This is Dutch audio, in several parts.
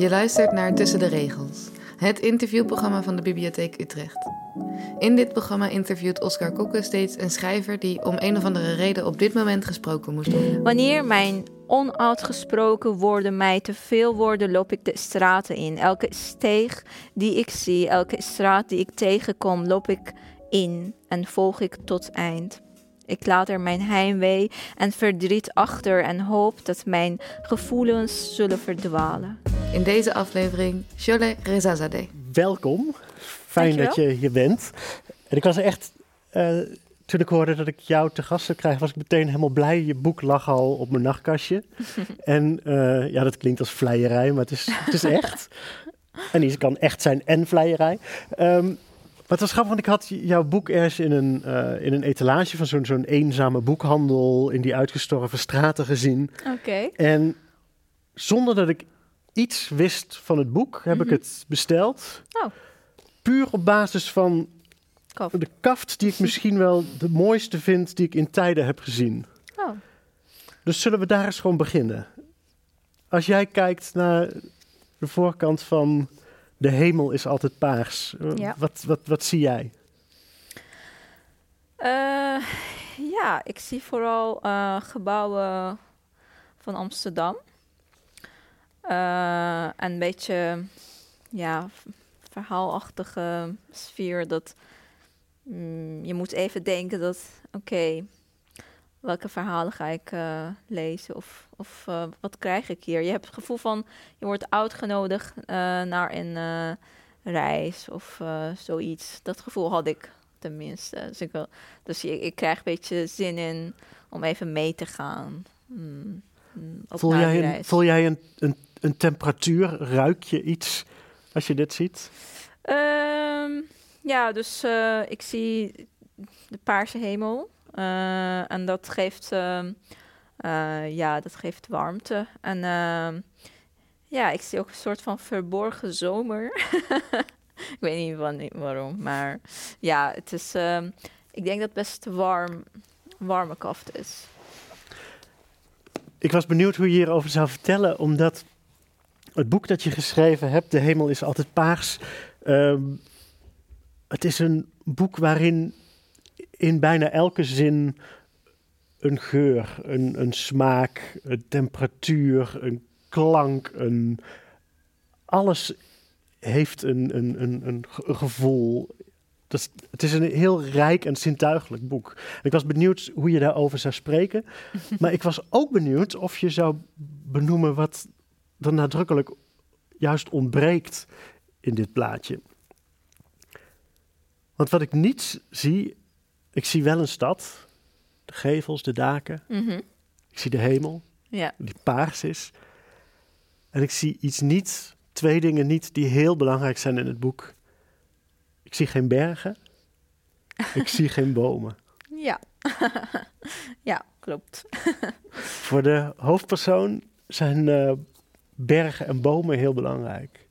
Je luistert naar Tussen de Regels, het interviewprogramma van de Bibliotheek Utrecht. In dit programma interviewt Oscar Kokke steeds een schrijver die om een of andere reden op dit moment gesproken moest worden. Wanneer mijn onuitgesproken woorden mij te veel worden, loop ik de straten in. Elke steeg die ik zie, elke straat die ik tegenkom, loop ik in en volg ik tot eind. Ik laat er mijn heimwee en verdriet achter en hoop dat mijn gevoelens zullen verdwalen. In deze aflevering Cholet Rezazadeh. Welkom. Fijn dat je hier bent. En ik was echt, uh, toen ik hoorde dat ik jou te gast zou krijgen, was ik meteen helemaal blij. Je boek lag al op mijn nachtkastje. en uh, ja, dat klinkt als vleierij, maar het is, het is echt. en die kan echt zijn en vleierij. Um, maar het was grappig, want ik had jouw boek ergens in een, uh, in een etalage van zo'n zo'n eenzame boekhandel in die uitgestorven straten gezien. Oké. En zonder dat ik iets wist van het boek, heb ik Mhm. het besteld. Oh. Puur op basis van de kaft die ik misschien wel de mooiste vind die ik in tijden heb gezien. Oh. Dus zullen we daar eens gewoon beginnen? Als jij kijkt naar de voorkant van De hemel is altijd paars, eh, Ja. wat, wat, wat zie jij? Eh, ja, ik zie vooral eh, gebouwen van Amsterdam. En een beetje ja, verhaalachtige sfeer. Dat mm, je moet even denken dat, oké, welke verhalen ga ik eh, lezen? Of, of eh, wat krijg ik hier? Je hebt het gevoel van, je wordt uitgenodigd naar een reis of zoiets. Dat gevoel had ik tenminste. Dus ik, wil, dus ik, ik krijg een beetje zin in om even mee te gaan. Mm, mm, Voel jij, een, voel jij een, een, temperatuur? Ruik je iets als je dit ziet? Ehm, ja, dus eh, ik zie de paarse hemel. eh, en dat geeft, ehm, eh, ja, dat geeft warmte. En ehm, ja, ik zie ook een soort van verborgen zomer. ik weet niet wanneer, waarom, maar ja, het is, ik denk dat het best warm, warme kaft is. Ik was benieuwd hoe je hierover zou vertellen, omdat het boek dat je geschreven hebt, De hemel is altijd paars, ehm, het is een boek waarin in bijna elke zin een geur, een, een smaak, een temperatuur, een klank, een, alles heeft een, een, een, een ge- een gevoel. Dat is, het is een heel rijk en zintuigelijk boek. Ik was benieuwd hoe je daarover zou spreken. Maar ik was ook benieuwd of je zou benoemen wat er nadrukkelijk juist ontbreekt in dit plaatje. Want wat ik niet zie, ik zie wel een stad, de gevels, de daken, Mhm. ik zie de hemel, Ja. die paars is. En ik zie iets niet, twee dingen niet die heel belangrijk zijn in het boek. Ik zie geen bergen, ik zie geen bomen. Ja. ja, klopt. Voor de hoofdpersoon zijn eh, bergen en bomen heel belangrijk.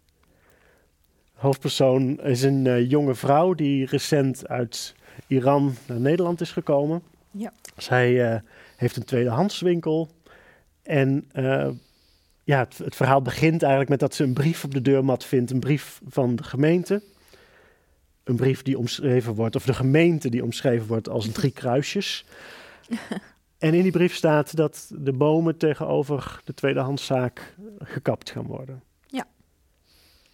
Hoofdpersoon is een eh, jonge vrouw die recent uit Iran naar Nederland is gekomen. Ja. Zij eh, heeft een tweedehandswinkel. En eh, ja, het, het verhaal begint eigenlijk met dat ze een brief op de deurmat vindt. Een brief van de gemeente. Een brief die omschreven wordt, of de gemeente die omschreven wordt als drie kruisjes. En in die brief staat dat de bomen tegenover de tweedehandszaak gekapt gaan worden. Ja.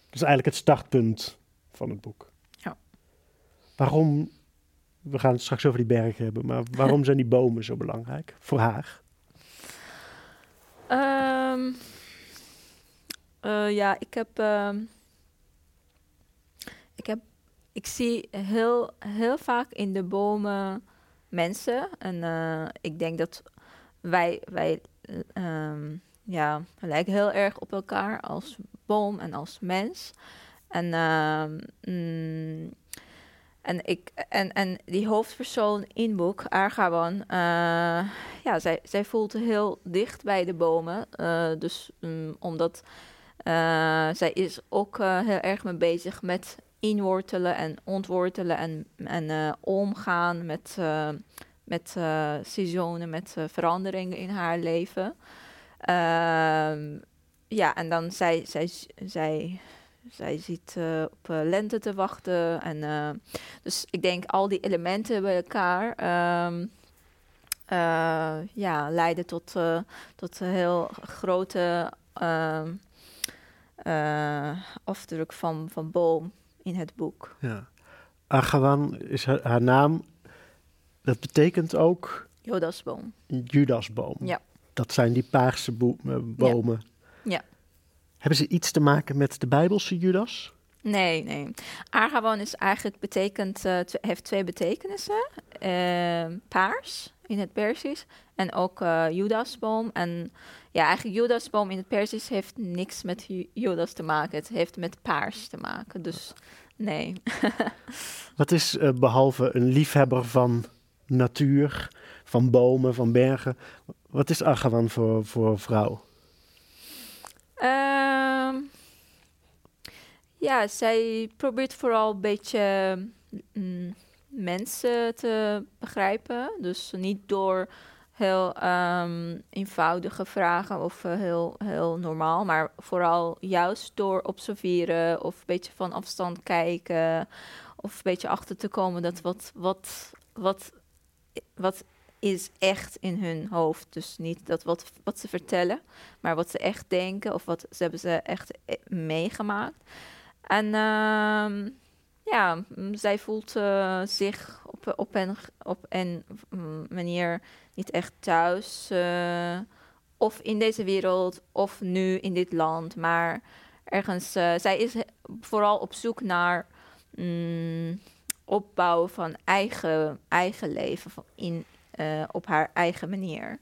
Dat is eigenlijk het startpunt van het boek. Ja. Waarom, we gaan het straks over die bergen hebben, maar waarom zijn die bomen zo belangrijk voor haar? Ehm, eh, ja, ik heb, ehm, ik heb, ik zie heel, heel vaak in de bomen mensen. En eh, ik denk dat wij, wij eh, ehm, ja, lijken heel erg op elkaar als boom en als mens. En, ehm, mm, en, ik, en, en die hoofdpersoon in boek, Argawan, eh, ja, zij, zij voelt heel dicht bij de bomen. eh, dus mm, omdat zij is ook heel erg mee bezig met inwortelen en ontwortelen en, en eh, omgaan met, eh, met eh, seizoenen, met veranderingen in haar leven. Ehm, ja, en dan zij, zij, zij, zij zit uh, op uh, lente te wachten. En, uh, dus ik denk al die elementen bij elkaar um, ja, leiden tot, tot een heel grote ehm, afdruk van, van boom in het boek. Ja. Agawan is haar, haar naam. Dat betekent ook... Judasboom. Judasboom. Ja. Dat zijn die paarse bomen. Ja. ja. Hebben ze iets te maken met de Bijbelse Judas? Nee, nee. Argawan is eigenlijk betekent, uh, heeft twee betekenissen. Uh, paars in het Persisch en ook uh, Judasboom. En ja, eigenlijk Judasboom in het Persisch heeft niks met Judas te maken. Het heeft met paars te maken. Dus nee. Wat is uh, behalve een liefhebber van natuur, van bomen, van bergen, wat is Argawan voor, voor vrouw? Uh, ja, zij probeert vooral een beetje mm, mensen te begrijpen. Dus niet door heel um, eenvoudige vragen of uh, heel, heel normaal, maar vooral juist door observeren of een beetje van afstand kijken of een beetje achter te komen dat wat, wat, wat, wat is echt in hun hoofd. Dus niet dat wat, wat ze vertellen, maar wat ze echt denken of wat ze hebben ze echt eh, meegemaakt. En uh, ja, zij voelt uh, zich op, op, een, op een manier niet echt thuis. Uh, of in deze wereld, of nu in dit land. Maar ergens, uh, zij is vooral op zoek naar um, opbouwen van eigen, eigen leven in, op haar eigen manier.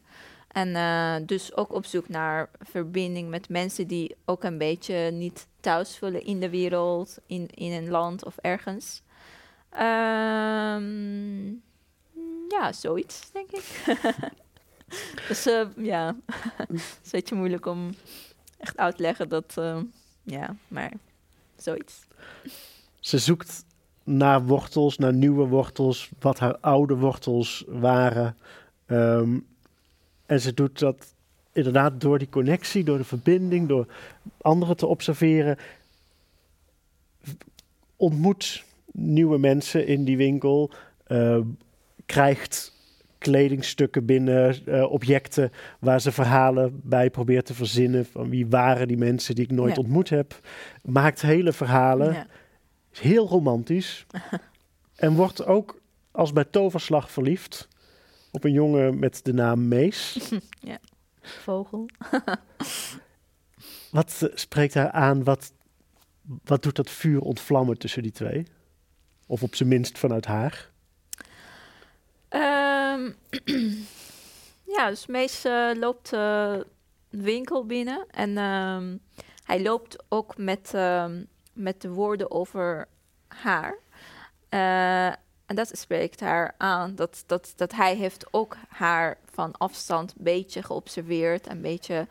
En uh, dus ook op zoek naar verbinding met mensen die ook een beetje niet thuis voelen in de wereld, in, in een land of ergens. Um, ja, zoiets, denk ik. dus uh, ja, het is een beetje moeilijk om echt uit te leggen dat, uh, ja, maar zoiets. Ze zoekt naar wortels, naar nieuwe wortels, wat haar oude wortels waren. Um, en ze doet dat inderdaad door die connectie, door de verbinding, door anderen te observeren. Ontmoet nieuwe mensen in die winkel, uh, krijgt kledingstukken binnen, uh, objecten waar ze verhalen bij probeert te verzinnen van wie waren die mensen die ik nooit ja. ontmoet heb. Maakt hele verhalen. Ja. Is heel romantisch. en wordt ook als bij toverslag verliefd op een jongen met de naam Mees. ja, vogel. wat uh, spreekt haar aan? Wat, wat doet dat vuur ontvlammen tussen die twee? Of op zijn minst vanuit haar? Um, ja, dus Mees uh, loopt uh, winkel binnen en um, hij loopt ook met, um, met de woorden over haar. Uh, en dat spreekt haar aan, dat, dat, dat hij heeft ook haar van afstand een beetje geobserveerd, een beetje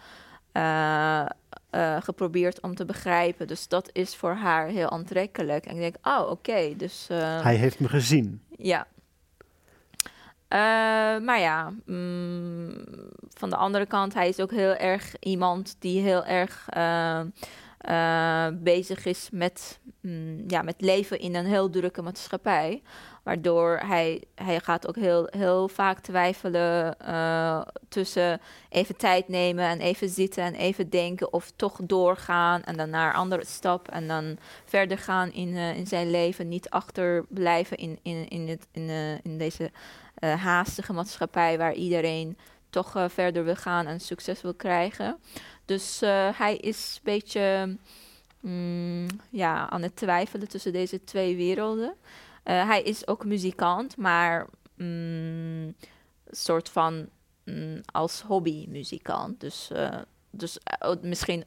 uh, uh, geprobeerd om te begrijpen. Dus dat is voor haar heel aantrekkelijk. En ik denk, oh, oké, okay, dus... Uh, hij heeft me gezien. Ja. maar ja, mm, van de andere kant, hij is ook heel erg iemand die heel erg uh, bezig is met, mm, ja, met leven in een heel drukke maatschappij. Waardoor hij, hij gaat ook heel, heel vaak twijfelen uh, tussen even tijd nemen en even zitten en even denken of toch doorgaan en dan naar een andere stap en dan verder gaan in, uh, in zijn leven. Niet achterblijven in, in, in, het, in, in deze haastige maatschappij waar iedereen toch verder wil gaan en succes wil krijgen. Dus uh, hij is een beetje mm, ja, aan het twijfelen tussen deze twee werelden. Uh, hij is ook muzikant, maar een mm, soort van mm, als hobby-muzikant. Dus, uh, dus misschien,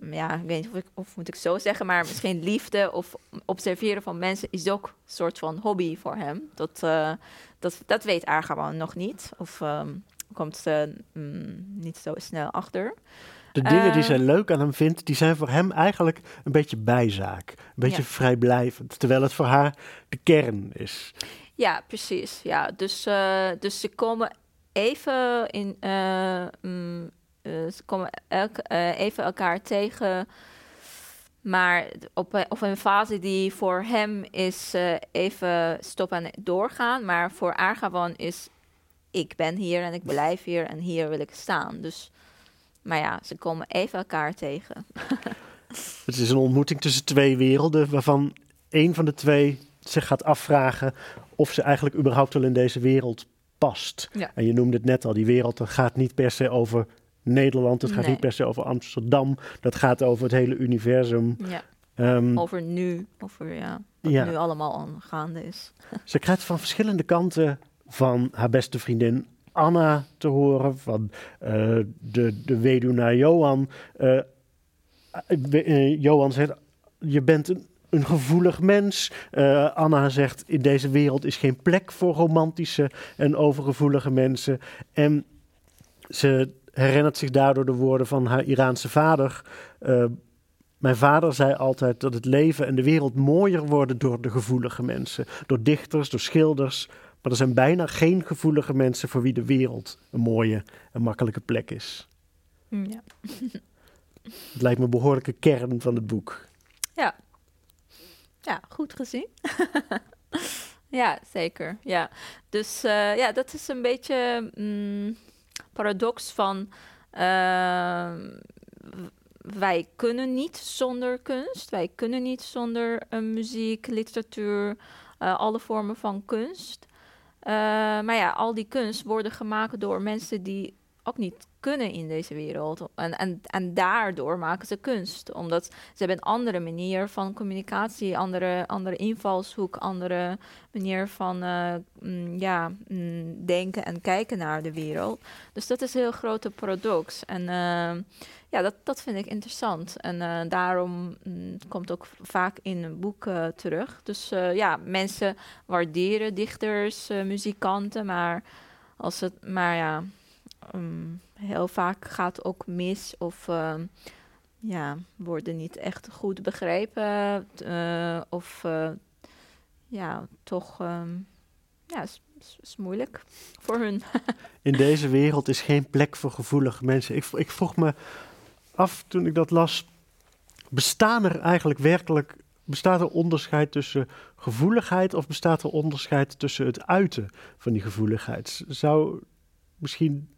ja, ik weet niet of, ik, of moet ik zo zeggen, maar misschien liefde of observeren van mensen is ook een soort van hobby voor hem. Dat, dat, dat weet Argawan nog niet. Of um, komt ze mm, niet zo snel achter. De dingen die zij leuk aan hem vindt, die zijn voor hem eigenlijk een beetje bijzaak. Een beetje ja. vrijblijvend. Terwijl het voor haar de kern is. Ja, precies. Ja, dus, uh, dus ze komen even in, uh, ze komen elk, even elkaar tegen. Maar op, op een fase die voor hem is even stoppen en doorgaan. Maar voor Argawan is ik ben hier en ik blijf hier en hier wil ik staan. Dus, maar ja, ze komen even elkaar tegen. Het is een ontmoeting tussen twee werelden, waarvan een van de twee zich gaat afvragen of ze eigenlijk überhaupt wel in deze wereld past. Ja. En je noemde het net al, die wereld gaat niet per se over Nederland, het gaat niet per se over Amsterdam, dat gaat over het hele universum. Ja. Um, over nu, over ja, wat ja. nu allemaal aangaande is. Ze krijgt van verschillende kanten van haar beste vriendin Anna te horen, van uh, de, de weduwnaar Johan. Uh, uh, Johan zegt, je bent een, een gevoelig mens. Anna zegt, in deze wereld is geen plek voor romantische en overgevoelige mensen. En ze herinnert zich daardoor de woorden van haar Iraanse vader. Mijn vader zei altijd dat het leven en de wereld mooier worden door de gevoelige mensen. Door dichters, door schilders, maar er zijn bijna geen gevoelige mensen voor wie de wereld een mooie en makkelijke plek is. Mm, ja. Het lijkt me een behoorlijke kern van het boek. Ja, ja goed gezien. ja, zeker. Ja. Dus uh, ja, dat is een beetje mm, paradox van uh, wij kunnen niet zonder kunst, wij kunnen niet zonder uh, muziek, literatuur, alle vormen van kunst. Uh, maar ja, al die kunst worden gemaakt door mensen die ook niet kunnen in deze wereld. En, en, en daardoor maken ze kunst. Omdat ze hebben een andere manier van communicatie, andere, andere invalshoek, andere manier van uh, mm, ja, mm, denken en kijken naar de wereld. Dus dat is een heel grote paradox. En uh, ja, dat, dat vind ik interessant. En uh, daarom mm, komt ook vaak in een boek uh, terug. Dus uh, ja, mensen waarderen dichters, muzikanten, maar als het, maar ja, um, heel vaak gaat ook mis of ja, worden niet echt goed begrepen of ja, toch um, ja, is, is, moeilijk voor hun. In deze wereld is geen plek voor gevoelige mensen. Ik, ik vroeg me af toen ik dat las. Bestaan er eigenlijk werkelijk bestaat er onderscheid tussen gevoeligheid of bestaat er onderscheid tussen het uiten van die gevoeligheid? Zou misschien,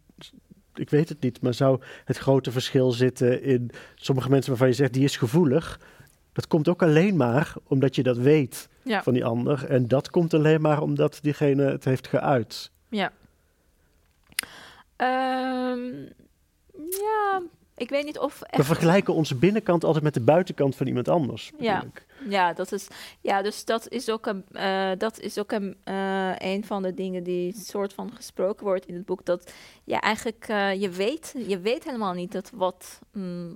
ik weet het niet, maar zou het grote verschil zitten in sommige mensen waarvan je zegt die is gevoelig? Dat komt ook alleen maar omdat je dat weet van die ander. En dat komt alleen maar omdat diegene het heeft geuit. Ja. Um, ja, ik weet niet of. We vergelijken onze binnenkant altijd met de buitenkant van iemand anders. Ja, ja, dat is, ja, dus dat is ook een, uh, dat is ook een, uh, een van de dingen die soort van gesproken wordt in het boek. Dat ja, eigenlijk uh, je weet, je weet helemaal niet dat wat, mm,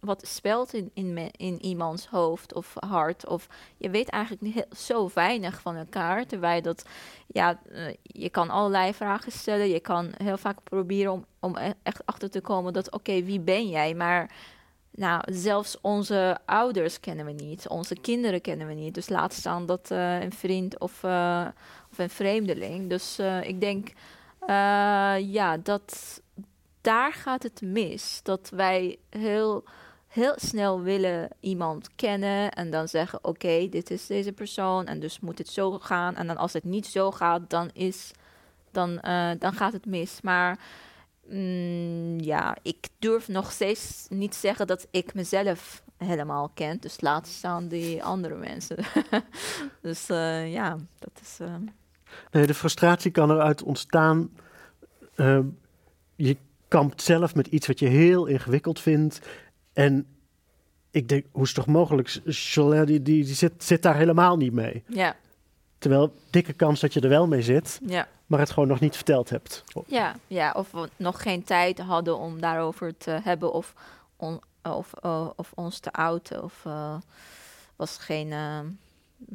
wat speelt in, in, in iemands hoofd of hart. Of je weet eigenlijk heel, zo weinig van elkaar. Terwijl dat, ja, uh, je kan allerlei vragen stellen. Je kan heel vaak proberen om, om e-, echt achter te komen dat, oké, wie ben jij? Maar nou, zelfs onze ouders kennen we niet. Onze kinderen kennen we niet. Dus laat staan dat uh, een vriend of, uh, of een vreemdeling. Dus ik denk, ja, dat daar gaat het mis. Dat wij heel heel snel willen iemand kennen en dan zeggen: Oké, dit is deze persoon en dus moet het zo gaan. En dan als het niet zo gaat, dan, is, dan, uh, dan gaat het mis. Maar mm, ja, ik durf nog steeds niet zeggen dat ik mezelf helemaal ken. Dus laat staan die andere mensen. dus uh, ja, dat is. Nee, de frustratie kan eruit ontstaan. Je kampt zelf met iets wat je heel ingewikkeld vindt. En ik denk, hoe is het toch mogelijk? Cholet, die, die, die zit, zit daar helemaal niet mee. Ja. Terwijl, dikke kans dat je er wel mee zit, ja. maar het gewoon nog niet verteld hebt. Ja, ja, of we nog geen tijd hadden om daarover te hebben of, on, of, uh, of ons te outen. Of uh, was geen uh,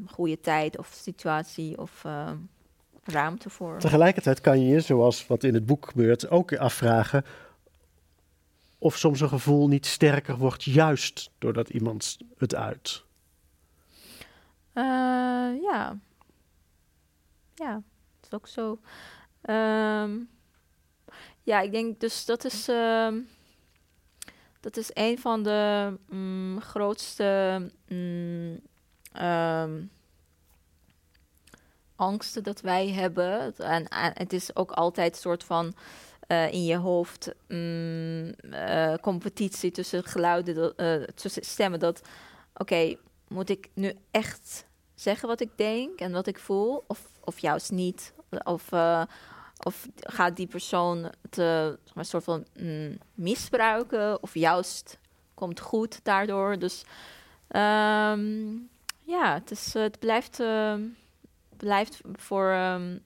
goede tijd of situatie of ruimte voor. Tegelijkertijd kan je je, zoals wat in het boek gebeurt, ook afvragen of soms een gevoel niet sterker wordt juist doordat iemand het uit? Uh, ja. Ja, dat is ook zo. Um, Ja, ik denk dus dat is, ehm, dat is een van de mm, grootste mm, ehm, angsten dat wij hebben. En, en het is ook altijd een soort van eh, in je hoofd mm, eh, competitie tussen geluiden, eh, tussen stemmen. Dat, oké, moet ik nu echt zeggen wat ik denk en wat ik voel? Of, of juist niet? Of, of gaat die persoon te, zeg maar, soort van mm, misbruiken? Of juist komt goed daardoor? Dus ehm, ja, het, is, het blijft, blijft voor. ehm,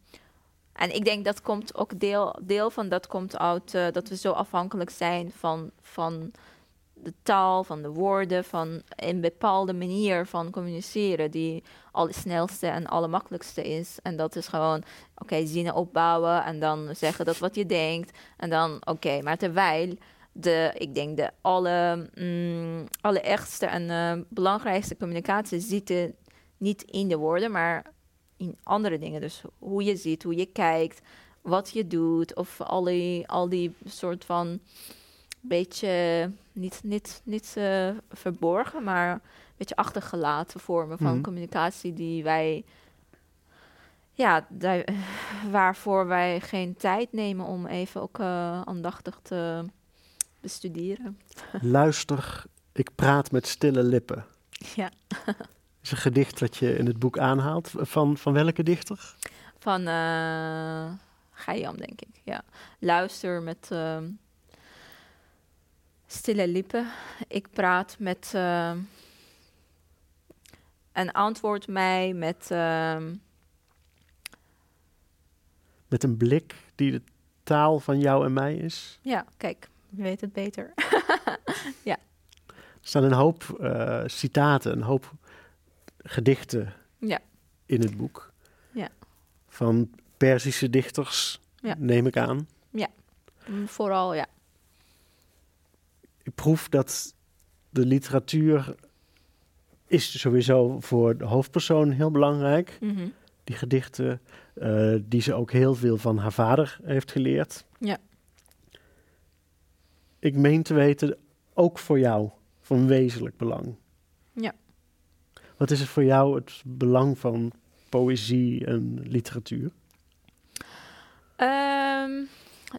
en ik denk dat komt ook deel, deel van dat komt uit eh, dat we zo afhankelijk zijn van, van de taal, van de woorden, van een bepaalde manier van communiceren die allersnelste en allermakkelijkste is. En dat is gewoon, oké, zinnen opbouwen en dan zeggen dat wat je denkt. En dan, oké, maar terwijl de, ik denk de alle, mm, allerechtste en eh, belangrijkste communicatie zitten niet in de woorden, maar in andere dingen. Dus hoe je ziet, hoe je kijkt, wat je doet, of al die, al die soort van beetje niet, niet, niet eh, verborgen, maar een beetje achtergelaten vormen van Mhm. communicatie die wij, ja, daar- waarvoor wij geen tijd nemen om even ook eh, aandachtig te bestuderen. Luister, ik praat met stille lippen. Ja. is een gedicht dat je in het boek aanhaalt. Van, van welke dichter? Van Geiam, denk ik. Ja. Luister met ehm, stille lippen. Ik praat met. ehm, en antwoord mij met. ehm, Met een blik die de taal van jou en mij is. ja, kijk, je weet het beter. Er staan een hoop eh, citaten, een hoop gedichten Ja. in het boek. Ja. Van Perzische dichters, Ja. neem ik aan. Mm, Vooral, ja. Ik proef dat de literatuur is sowieso voor de hoofdpersoon heel belangrijk. Mhm. Die gedichten, eh, die ze ook heel veel van haar vader heeft geleerd. Ja. Ik meen te weten, ook voor jou, van wezenlijk belang. Wat is het voor jou het belang van poëzie en literatuur? Ehm,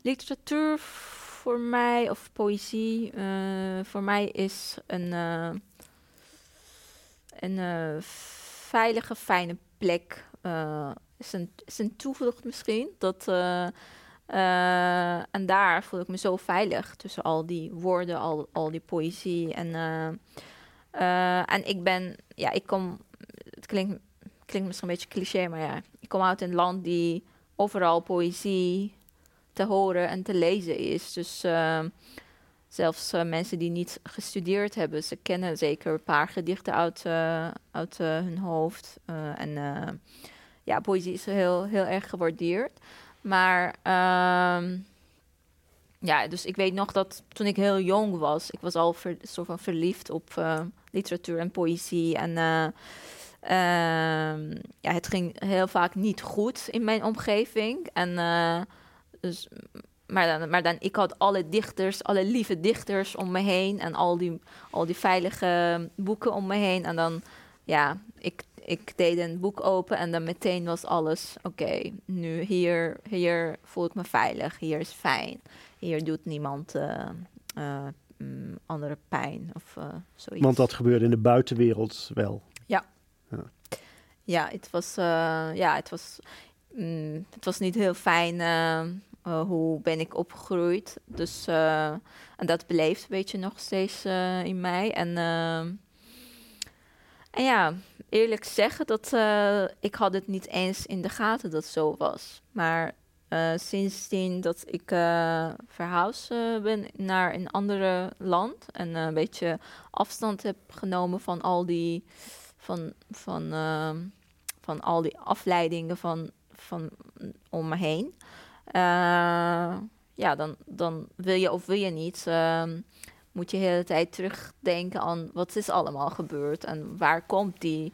literatuur voor mij, of poëzie, eh, voor mij is een, eh, een eh, veilige, fijne plek. is, een, is een toevlucht misschien. Dat, en daar voel ik me zo veilig tussen al die woorden, al, al die poëzie. En, eh, en ik ben, ja, ik kom, het klinkt, klinkt misschien een beetje cliché, maar ja, ik kom uit een land die overal poëzie te horen en te lezen is. Dus eh, zelfs eh, mensen die niet gestudeerd hebben, ze kennen zeker een paar gedichten uit, eh, uit hun hoofd. En ja, poëzie is heel, heel erg gewaardeerd. Maar ehm, ja, dus ik weet nog dat toen ik heel jong was, ik was al ver, soort van verliefd op literatuur en poëzie. En eh, ehm, ja, het ging heel vaak niet goed in mijn omgeving. En eh, dus, maar, dan, maar dan, ik had alle dichters, alle lieve dichters om me heen. En al die, al die veilige boeken om me heen. En dan, ja, ik, ik deed een boek open en dan meteen was alles... Oké, nu hier, hier voel ik me veilig. Hier is fijn. Hier doet niemand eh, mm, andere pijn of eh, zoiets. Want dat gebeurde in de buitenwereld wel. Ja, het was, eh, ja, het was, mm, het was niet heel fijn. eh, hoe ben ik opgegroeid? Dus en dat bleef een beetje nog steeds in mij. En, en ja, eerlijk zeggen dat ik had het niet eens in de gaten dat zo was. Maar eh, sindsdien dat ik eh verhuisd eh, ben naar een andere land en een beetje afstand heb genomen van al die van, van, ehm, van al die afleidingen van, van om me heen. Ja, dan, dan wil je of wil je niet, ehm, moet je de hele tijd terugdenken aan wat is allemaal gebeurd en waar komt die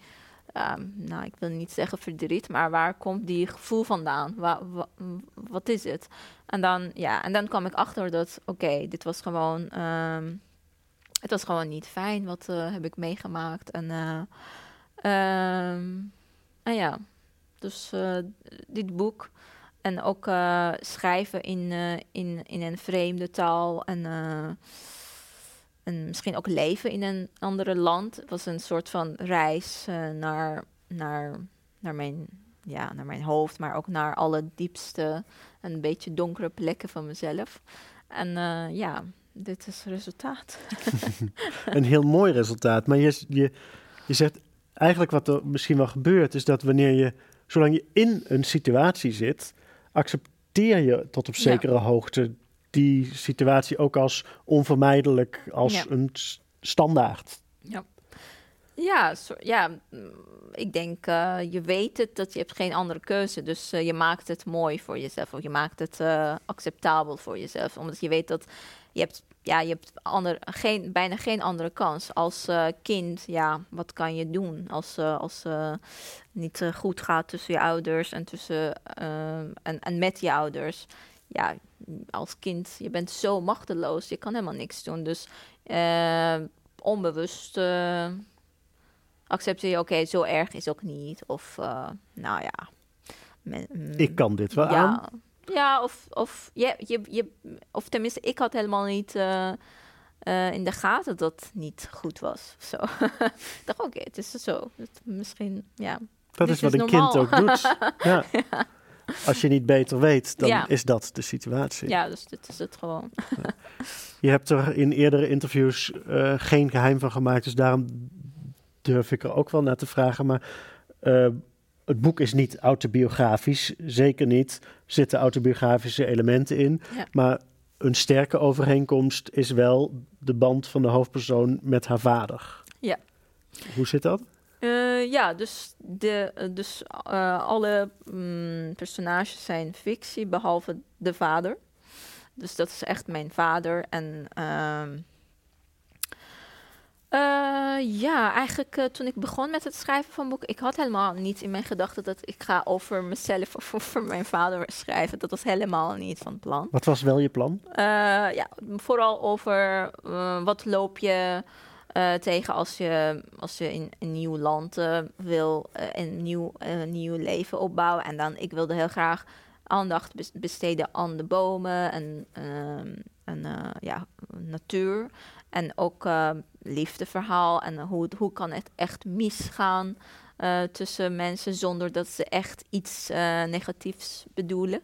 ehm, nou, ik wil niet zeggen verdriet, maar waar komt die gevoel vandaan? Wa- wa- wat is het? En dan, ja, en dan kwam ik achter dat, oké, dit was gewoon, ehm, het was gewoon niet fijn. Wat eh, heb ik meegemaakt? En, ehm, en ja, dus eh, dit boek en ook schrijven in, in, in een vreemde taal en, en misschien ook leven in een andere land was een soort van reis eh, naar, naar, naar, mijn, ja, naar mijn hoofd, maar ook naar alle diepste en een beetje donkere plekken van mezelf. En eh, ja, dit is het resultaat. een heel mooi resultaat. Maar je, je, je zegt eigenlijk wat er misschien wel gebeurt, is dat wanneer je, zolang je in een situatie zit, accepteer je tot op Ja. zekere hoogte die situatie ook als onvermijdelijk, als Ja. een standaard. Ja, ja mm, ik denk, eh, je weet het, dat je hebt geen andere keuze. Dus eh, je maakt het mooi voor jezelf. Of je maakt het eh, acceptabel voor jezelf. Omdat je weet dat je hebt, ja, je hebt ander, geen, bijna geen andere kans. Als kind, ja, wat kan je doen? Als als niet goed gaat tussen je ouders en, tussen, en, en met je ouders. Ja, als kind, je bent zo machteloos. Je kan helemaal niks doen. Dus eh, onbewust... eh, accepteer je, oké, zo erg is ook niet. Of, eh, nou ja. men- mm, Ik kan dit wel ja. aan. Ja, of, of, je, je, je, of tenminste, ik had helemaal niet in de gaten dat het niet goed was. of Zo. ik dacht, oké, het is zo. Het, misschien, ja. Dat Dit is wat is een kind ook doet. Ja. Als je niet beter weet, dan Ja. is dat de situatie. Ja, dus dit is het gewoon. Je hebt er in eerdere interviews eh, geen geheim van gemaakt, dus daarom durf ik er ook wel naar te vragen. Maar eh, het boek is niet autobiografisch, zeker niet. Er zitten autobiografische elementen in. Ja. Maar een sterke overeenkomst is wel de band van de hoofdpersoon met haar vader. Ja. Hoe zit dat? Eh, ja, dus, de, eh, dus eh, alle mm, personages zijn fictie, behalve de vader. Dus dat is echt mijn vader. En ehm, eh, ja, eigenlijk toen ik begon met het schrijven van boek, ik had helemaal niet in mijn gedachten dat ik ga over mezelf of over mijn vader schrijven. Dat was helemaal niet van plan. Wat was wel je plan? Ja, vooral over wat loop je eh, tegen als je, als je in een nieuw land eh, wil eh, een nieuw, een nieuw leven opbouwen. En dan, ik wilde heel graag aandacht bes- besteden aan de bomen en, ehm, en ja, natuur. En ook liefdeverhaal en hoe, hoe kan het echt misgaan tussen mensen zonder dat ze echt iets negatiefs bedoelen.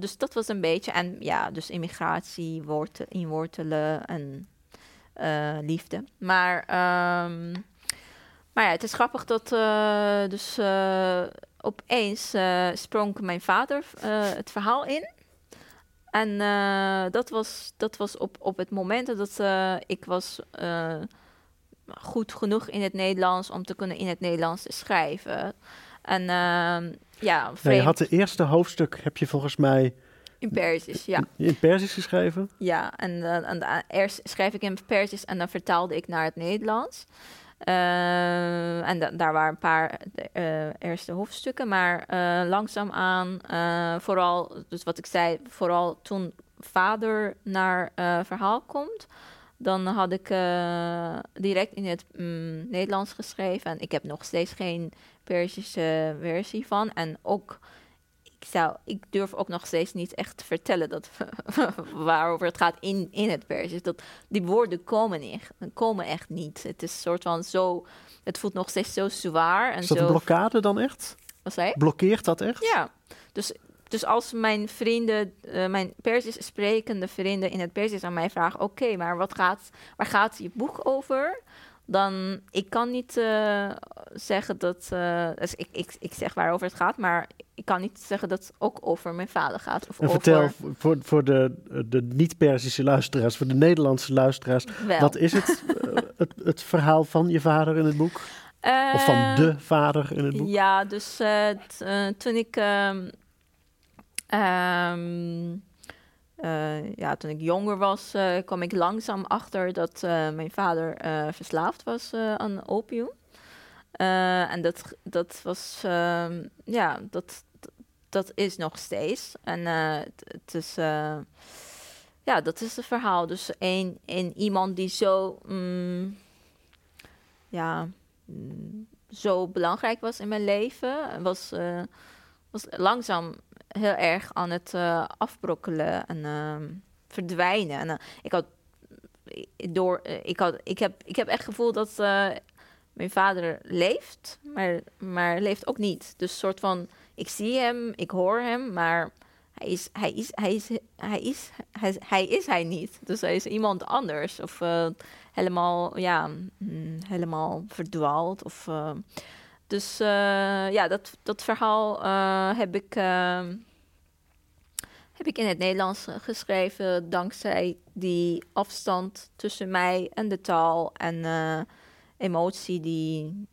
Dus dat was een beetje. En ja, dus immigratie, wortel, inwortelen en eh, liefde. Maar, ehm, maar ja, het is grappig dat eh, dus eh, opeens sprong mijn vader het verhaal in. En dat was, dat was op, op het moment dat ik was goed genoeg in het Nederlands om te kunnen in het Nederlands schrijven. En ehm, ja, Nou, je vreemd had de eerste hoofdstuk, heb je volgens mij in Persisch, ja. in het Persisch geschreven. Ja, en, eh, en eh, eerst schrijf ik in het Persisch en dan vertaalde ik naar het Nederlands. Eh, en da- daar waren een paar eh, eerste hoofdstukken, maar langzaamaan, vooral, dus wat ik zei, vooral toen vader naar verhaal komt, dan had ik direct in het mm, Nederlands geschreven. En ik heb nog steeds geen Persische versie van. En ook ik, zou, ik durf ook nog steeds niet echt te vertellen dat, waarover het gaat in, in het Persisch. Dat, die woorden komen, niet, komen echt niet. Het is soort van zo... Het voelt nog steeds zo zwaar. En Is dat zo, een blokkade dan echt? Wat zei? Blokkeert dat echt? Ja, dus, dus als mijn vrienden, eh, mijn Persisch sprekende vrienden in het Persisch aan mij vragen: Oké, maar wat gaat, waar gaat je boek over? Dan ik kan niet eh, zeggen dat. eh, dus ik, ik, ik zeg waarover het gaat, maar ik kan niet zeggen dat het ook over mijn vader gaat. Of over vertel voor, voor de, de niet-Persische luisteraars, voor de Nederlandse luisteraars, wel. wat is het, het, het verhaal van je vader in het boek? Of van Eh, de vader in het boek? Ja, dus t- toen ik. ehm, ehm, eh, ja, toen ik jonger was, eh, kwam ik langzaam achter dat eh, mijn vader verslaafd was aan opium. En dat, dat was, ehm, ja, dat, dat is nog steeds. En het, is, ja, dat is het verhaal. Dus een, een iemand die zo, mm, ja, mm, zo belangrijk was in mijn leven, was, was langzaam heel erg aan het eh, afbrokkelen en ehm, verdwijnen. En eh, ik had door, eh, ik had, ik heb, ik heb echt het gevoel dat mijn vader leeft, maar, maar leeft ook niet. Dus soort van, ik zie hem, ik hoor hem, maar hij is, hij is, hij is, hij is, hij is, hij niet. Dus hij is iemand anders of helemaal, ja, mm, helemaal verdwaald of. Dus eh, ja, dat, dat verhaal eh, heb ik. ehm, heb ik in het Nederlands geschreven dankzij die afstand tussen mij en de taal en eh, emotie die,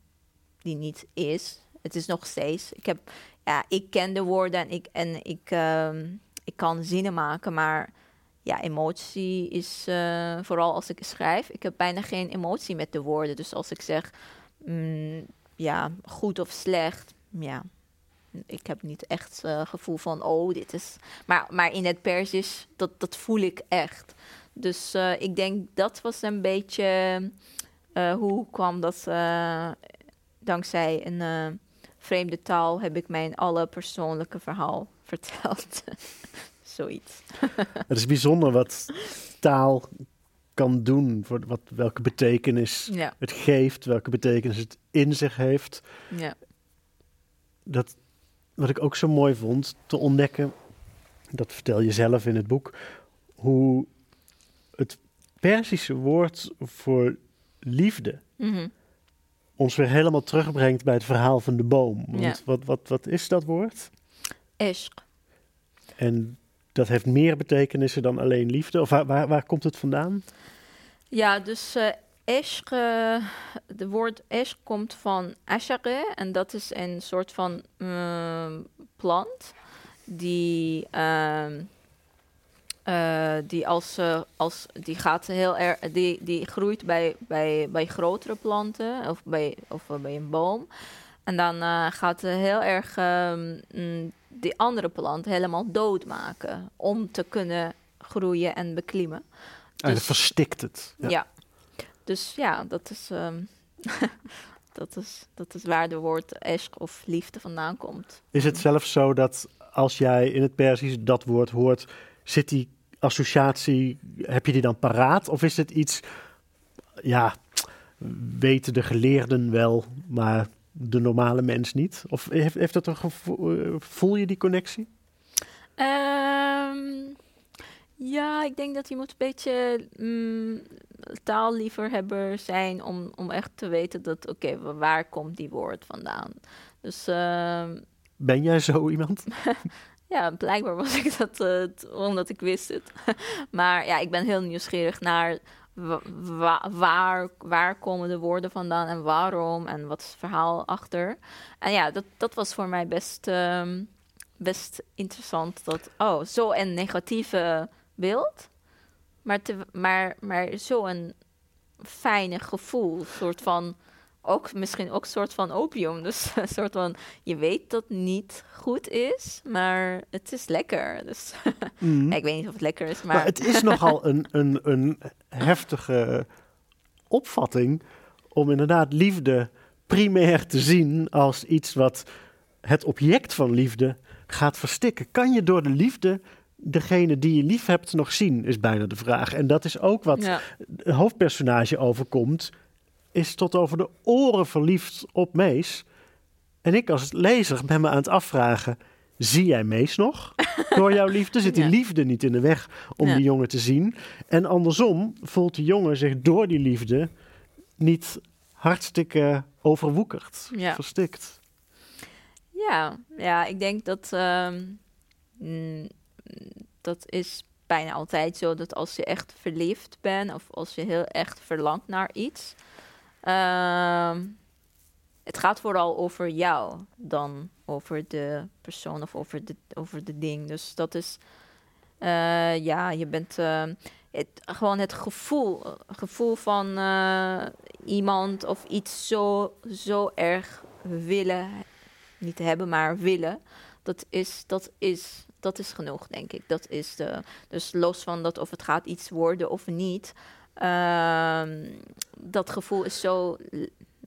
die niet is. Het is nog steeds. Ik, heb, ja, ik ken de woorden en ik, en ik, ehm, ik kan zinnen maken, maar ja, emotie is vooral als ik schrijf. Ik heb bijna geen emotie met de woorden. Dus als ik zeg mm, ja, goed of slecht, ja, ik heb niet echt eh, gevoel van, oh, dit is... Maar, maar in het Persisch, dat, dat voel ik echt. Dus eh, ik denk, dat was een beetje... eh, hoe kwam dat... dankzij een vreemde taal heb ik mijn alle persoonlijke verhaal verteld. Zoiets. Het is bijzonder wat taal kan doen, voor wat, welke betekenis Ja, het geeft, welke betekenis het in zich heeft. ja. Dat, wat ik ook zo mooi vond te ontdekken, dat vertel je zelf in het boek, hoe het Persische woord voor liefde Mhm. ons weer helemaal terugbrengt bij het verhaal van de boom. Want Ja. wat, wat, wat is dat woord? Ishq. En dat heeft meer betekenissen dan alleen liefde. Of waar, waar, komt het vandaan? Ja, dus eh ishq, eh, de woord ishq komt van ashare en dat is een soort van mm, plant die, ehm, eh, die als, als die gaat heel erg, die, die groeit bij, bij, bij grotere planten of bij, of bij een boom. En dan gaat het heel erg ehm, mm, die andere plant helemaal doodmaken om te kunnen groeien en beklimmen. En het Dus- verstikt het. Ja. Dus ja, dat is, ehm, dat is, dat is waar de woord esk of liefde vandaan komt. Is het zelfs zo dat als jij in het Persisch dat woord hoort, zit die associatie, heb je die dan paraat? Of is het iets, ja, weten de geleerden wel, maar de normale mens niet? Of heeft, heeft dat een gevoel, eh, voel je die connectie? Ehm, ja, ik denk dat je moet een beetje mm, taallieverhebber zijn om, om echt te weten dat, oké, wa- waar komt die woord vandaan? Dus ehm, Ben jij zo iemand? Ja, blijkbaar was ik dat eh, omdat ik wist het. maar ja, ik ben heel nieuwsgierig naar wa- wa- waar, waar komen de woorden vandaan en waarom en wat is het verhaal achter. En ja, dat, dat was voor mij best, ehm, best interessant. Dat, oh, zo een negatieve beeld, maar, maar, maar zo een fijne gevoel. soort van, ook misschien ook een soort van opium. Dus een soort van, je weet dat het niet goed is, maar het is lekker. Dus Mhm. ik weet niet of het lekker is, maar... Maar het is nogal een, een, een heftige opvatting om inderdaad liefde primair te zien als iets wat het object van liefde gaat verstikken. Kan je door de liefde degene die je lief hebt nog zien, is bijna de vraag. En dat is ook wat ja. het hoofdpersonage overkomt, is tot over de oren verliefd op Mees. En ik als lezer ben me aan het afvragen, zie jij Mees nog? Door jouw liefde zit die Ja. liefde niet in de weg om Ja. die jongen te zien. En andersom voelt die jongen zich door die liefde niet hartstikke overwoekerd, Ja. verstikt. Ja, ja, ik denk dat ehm, mm, dat is bijna altijd zo dat als je echt verliefd bent of als je heel echt verlangt naar iets, ehm, het gaat vooral over jou dan over de persoon of over de, over de ding. Dus dat is, eh, ja, je bent ehm, gewoon het gevoel, gevoel van, eh, iemand of iets zo, zo erg willen, niet hebben, maar willen, dat is, dat is, dat is genoeg, denk ik. Dat is de, dus los van dat of het gaat iets worden of niet, ehm, dat gevoel is zo,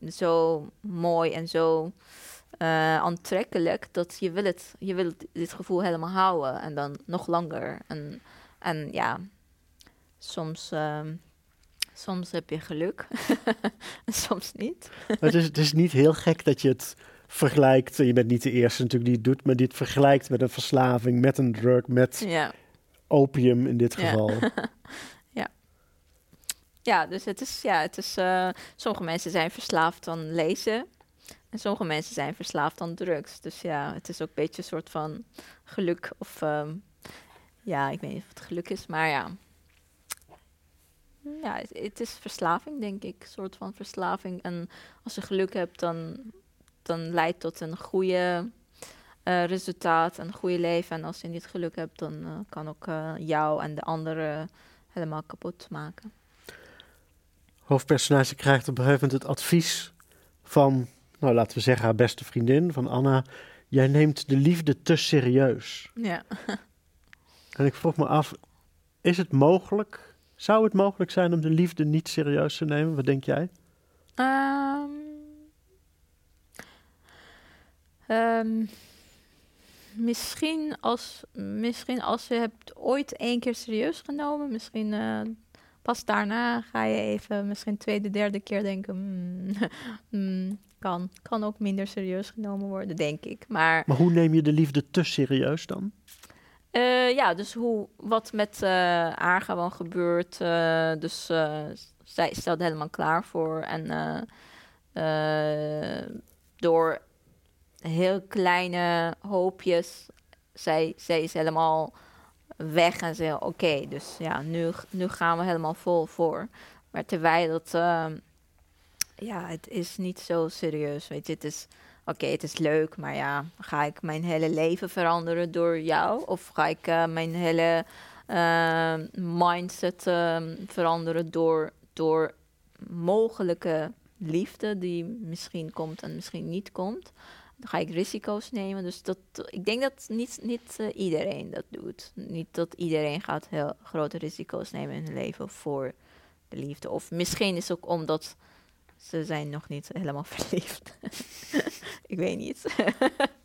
zo mooi en zo eh, aantrekkelijk dat je wil, het, je wil dit gevoel helemaal houden en dan nog langer. En, en ja, soms, ehm, soms heb je geluk en soms niet. het, is, het is niet heel gek dat je het vergelijkt. Je bent niet de eerste natuurlijk die het doet, maar dit vergelijkt met een verslaving, met een drug, met Ja. opium in dit geval. ja. Ja, dus het is, ja, het is, eh, sommige mensen zijn verslaafd aan lezen. En sommige mensen zijn verslaafd aan drugs. Dus ja, het is ook een beetje een soort van geluk. Of ehm, ja, ik weet niet of het geluk is, maar ja. Ja, het, is verslaving, denk ik. Een soort van verslaving. En als je geluk hebt, dan, dan leidt tot een goede eh, resultaat, een goede leven. En als je niet geluk hebt, dan eh, kan ook jou en de anderen helemaal kapot maken. Hoofdpersonage krijgt op een gegeven moment het advies van, nou laten we zeggen, haar beste vriendin, van Anna. Jij neemt de liefde te serieus. Ja. En ik vroeg me af, is het mogelijk, zou het mogelijk zijn om de liefde niet serieus te nemen? Wat denk jij? Ehm, ehm, misschien, als, misschien als je hebt ooit één keer serieus genomen, misschien eh, pas daarna ga je even, misschien tweede, derde keer denken, hmm, kan, kan ook minder serieus genomen worden, denk ik. Maar Maar hoe neem je de liefde te serieus dan? eh, ja, dus hoe, wat met eh, haar gewoon gebeurt. eh, dus zij stelt helemaal klaar voor. En door heel kleine hoopjes, zij, zij is helemaal weg en ze oké, dus ja, nu, nu gaan we helemaal vol voor. Maar terwijl dat, ehm, ja, het is niet zo serieus, weet je, het is oké, het is leuk, maar ja, ga ik mijn hele leven veranderen door jou? Of ga ik eh, mijn hele eh, mindset eh, veranderen door, door mogelijke liefde die misschien komt en misschien niet komt? Ga ik risico's nemen. Dus dat, ik denk dat niet, niet eh, iedereen dat doet. Niet dat iedereen gaat heel grote risico's nemen in hun leven voor de liefde. Of misschien is het ook omdat ze zijn nog niet helemaal verliefd. ik weet niet.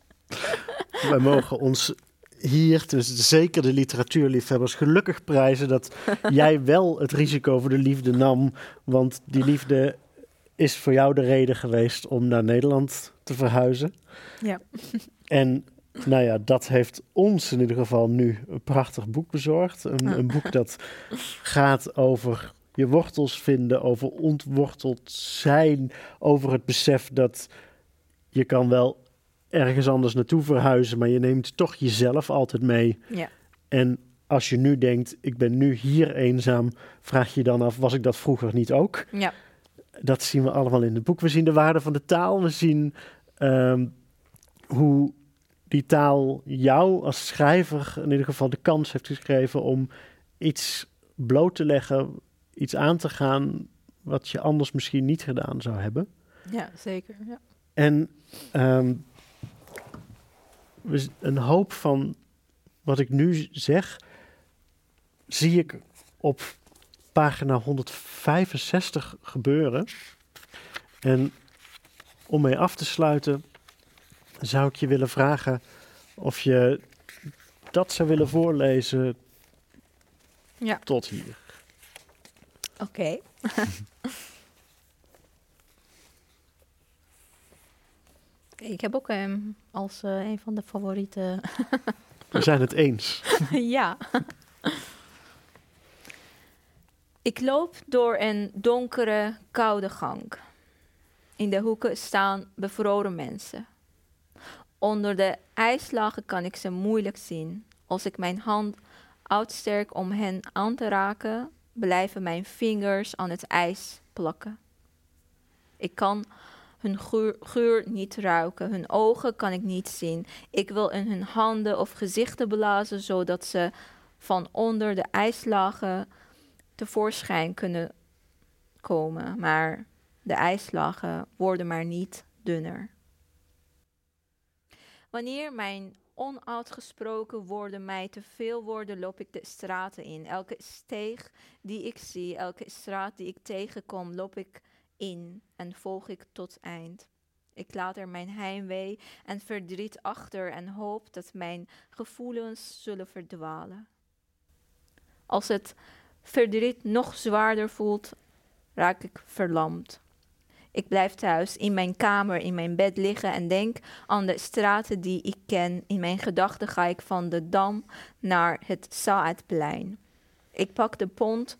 Wij mogen ons hier, dus zeker de literatuurliefhebbers, gelukkig prijzen dat jij wel het risico voor de liefde nam. Want die liefde is voor jou de reden geweest om naar Nederland te verhuizen. Ja. En nou ja, dat heeft ons in ieder geval nu een prachtig boek bezorgd. Een, Ah. een boek dat gaat over je wortels vinden, over ontworteld zijn, over het besef dat je kan wel ergens anders naartoe verhuizen, maar je neemt toch jezelf altijd mee. Ja. En als je nu denkt, ik ben nu hier eenzaam, vraag je je dan af, was ik dat vroeger niet ook? Ja. Dat zien we allemaal in het boek. We zien de waarde van de taal. We zien ehm, hoe die taal jou als schrijver in ieder geval de kans heeft gegeven om iets bloot te leggen, iets aan te gaan wat je anders misschien niet gedaan zou hebben. ja, zeker. Ja. En ehm, een hoop van wat ik nu zeg, zie ik op pagina 165 gebeuren. En om mee af te sluiten, zou ik je willen vragen of je dat zou willen voorlezen Ja. tot hier. Oké. ik heb ook hem als eh, een van de favoriete We zijn het eens. ja. Ik loop door een donkere, koude gang. In de hoeken staan bevroren mensen. Onder de ijslagen kan ik ze moeilijk zien. Als ik mijn hand uitsterk om hen aan te raken, blijven mijn vingers aan het ijs plakken. Ik kan hun geur, geur niet ruiken, hun ogen kan ik niet zien. Ik wil in hun handen of gezichten blazen, zodat ze van onder de ijslagen tevoorschijn kunnen komen. Maar De ijslagen worden maar niet dunner. Wanneer mijn onuitgesproken woorden mij te veel worden, loop ik de straten in. Elke steeg die ik zie, elke straat die ik tegenkom, loop ik in en volg ik tot eind. Ik laat er mijn heimwee en verdriet achter en hoop dat mijn gevoelens zullen verdwalen. Als het verdriet nog zwaarder voelt, raak ik verlamd. Ik blijf thuis in mijn kamer, in mijn bed liggen en denk aan de straten die ik ken. In mijn gedachten ga ik van de Dam naar het Saadplein. Ik pak de pont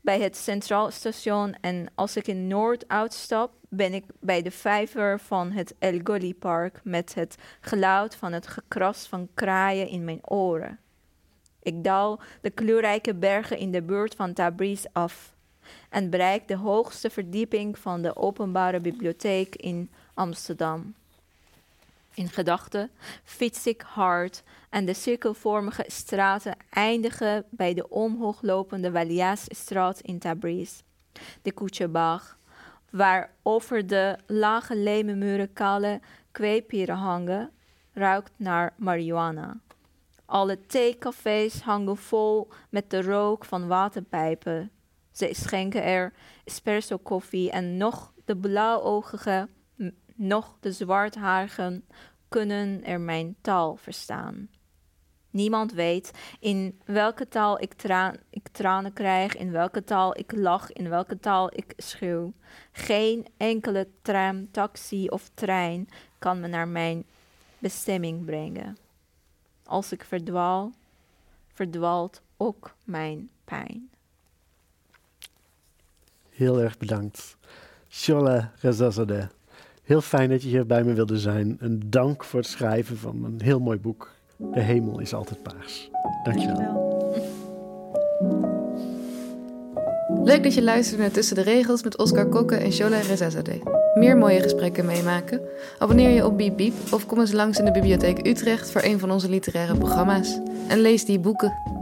bij het Centraal Station en als ik in Noord uitstap, ben ik bij de vijver van het El Gully Park met het geluid van het gekras van kraaien in mijn oren. Ik daal de kleurrijke bergen in de buurt van Tabriz af en bereik de hoogste verdieping van de openbare bibliotheek in Amsterdam. In gedachten fiets ik hard en de cirkelvormige straten eindigen bij de omhooglopende Waliasstraat in Tabriz, de Koetjebach, waar over de lage lemenmuren kale kweepieren hangen, ruikt naar marihuana. Alle theecafés hangen vol met de rook van waterpijpen. Ze schenken er espresso koffie en nog de blauwogige, nog de zwartharigen kunnen er mijn taal verstaan. Niemand weet in welke taal ik, ik, tranen krijg, in welke taal ik lach, in welke taal ik schreeuw. Geen enkele tram, taxi of trein kan me naar mijn bestemming brengen. Als ik verdwaal, verdwaalt ook mijn pijn. Heel erg bedankt. Shola Rezazadeh. Heel fijn dat je hier bij me wilde zijn. En dank voor het schrijven van een heel mooi boek. De hemel is altijd paars. Dankjewel. Leuk dat je luisterde naar Tussen de Regels met Oscar Kokke en Shola Rezazadeh. Meer mooie gesprekken meemaken? Abonneer je op Biep Biep of kom eens langs in de Bibliotheek Utrecht voor een van onze literaire programma's. En lees die boeken.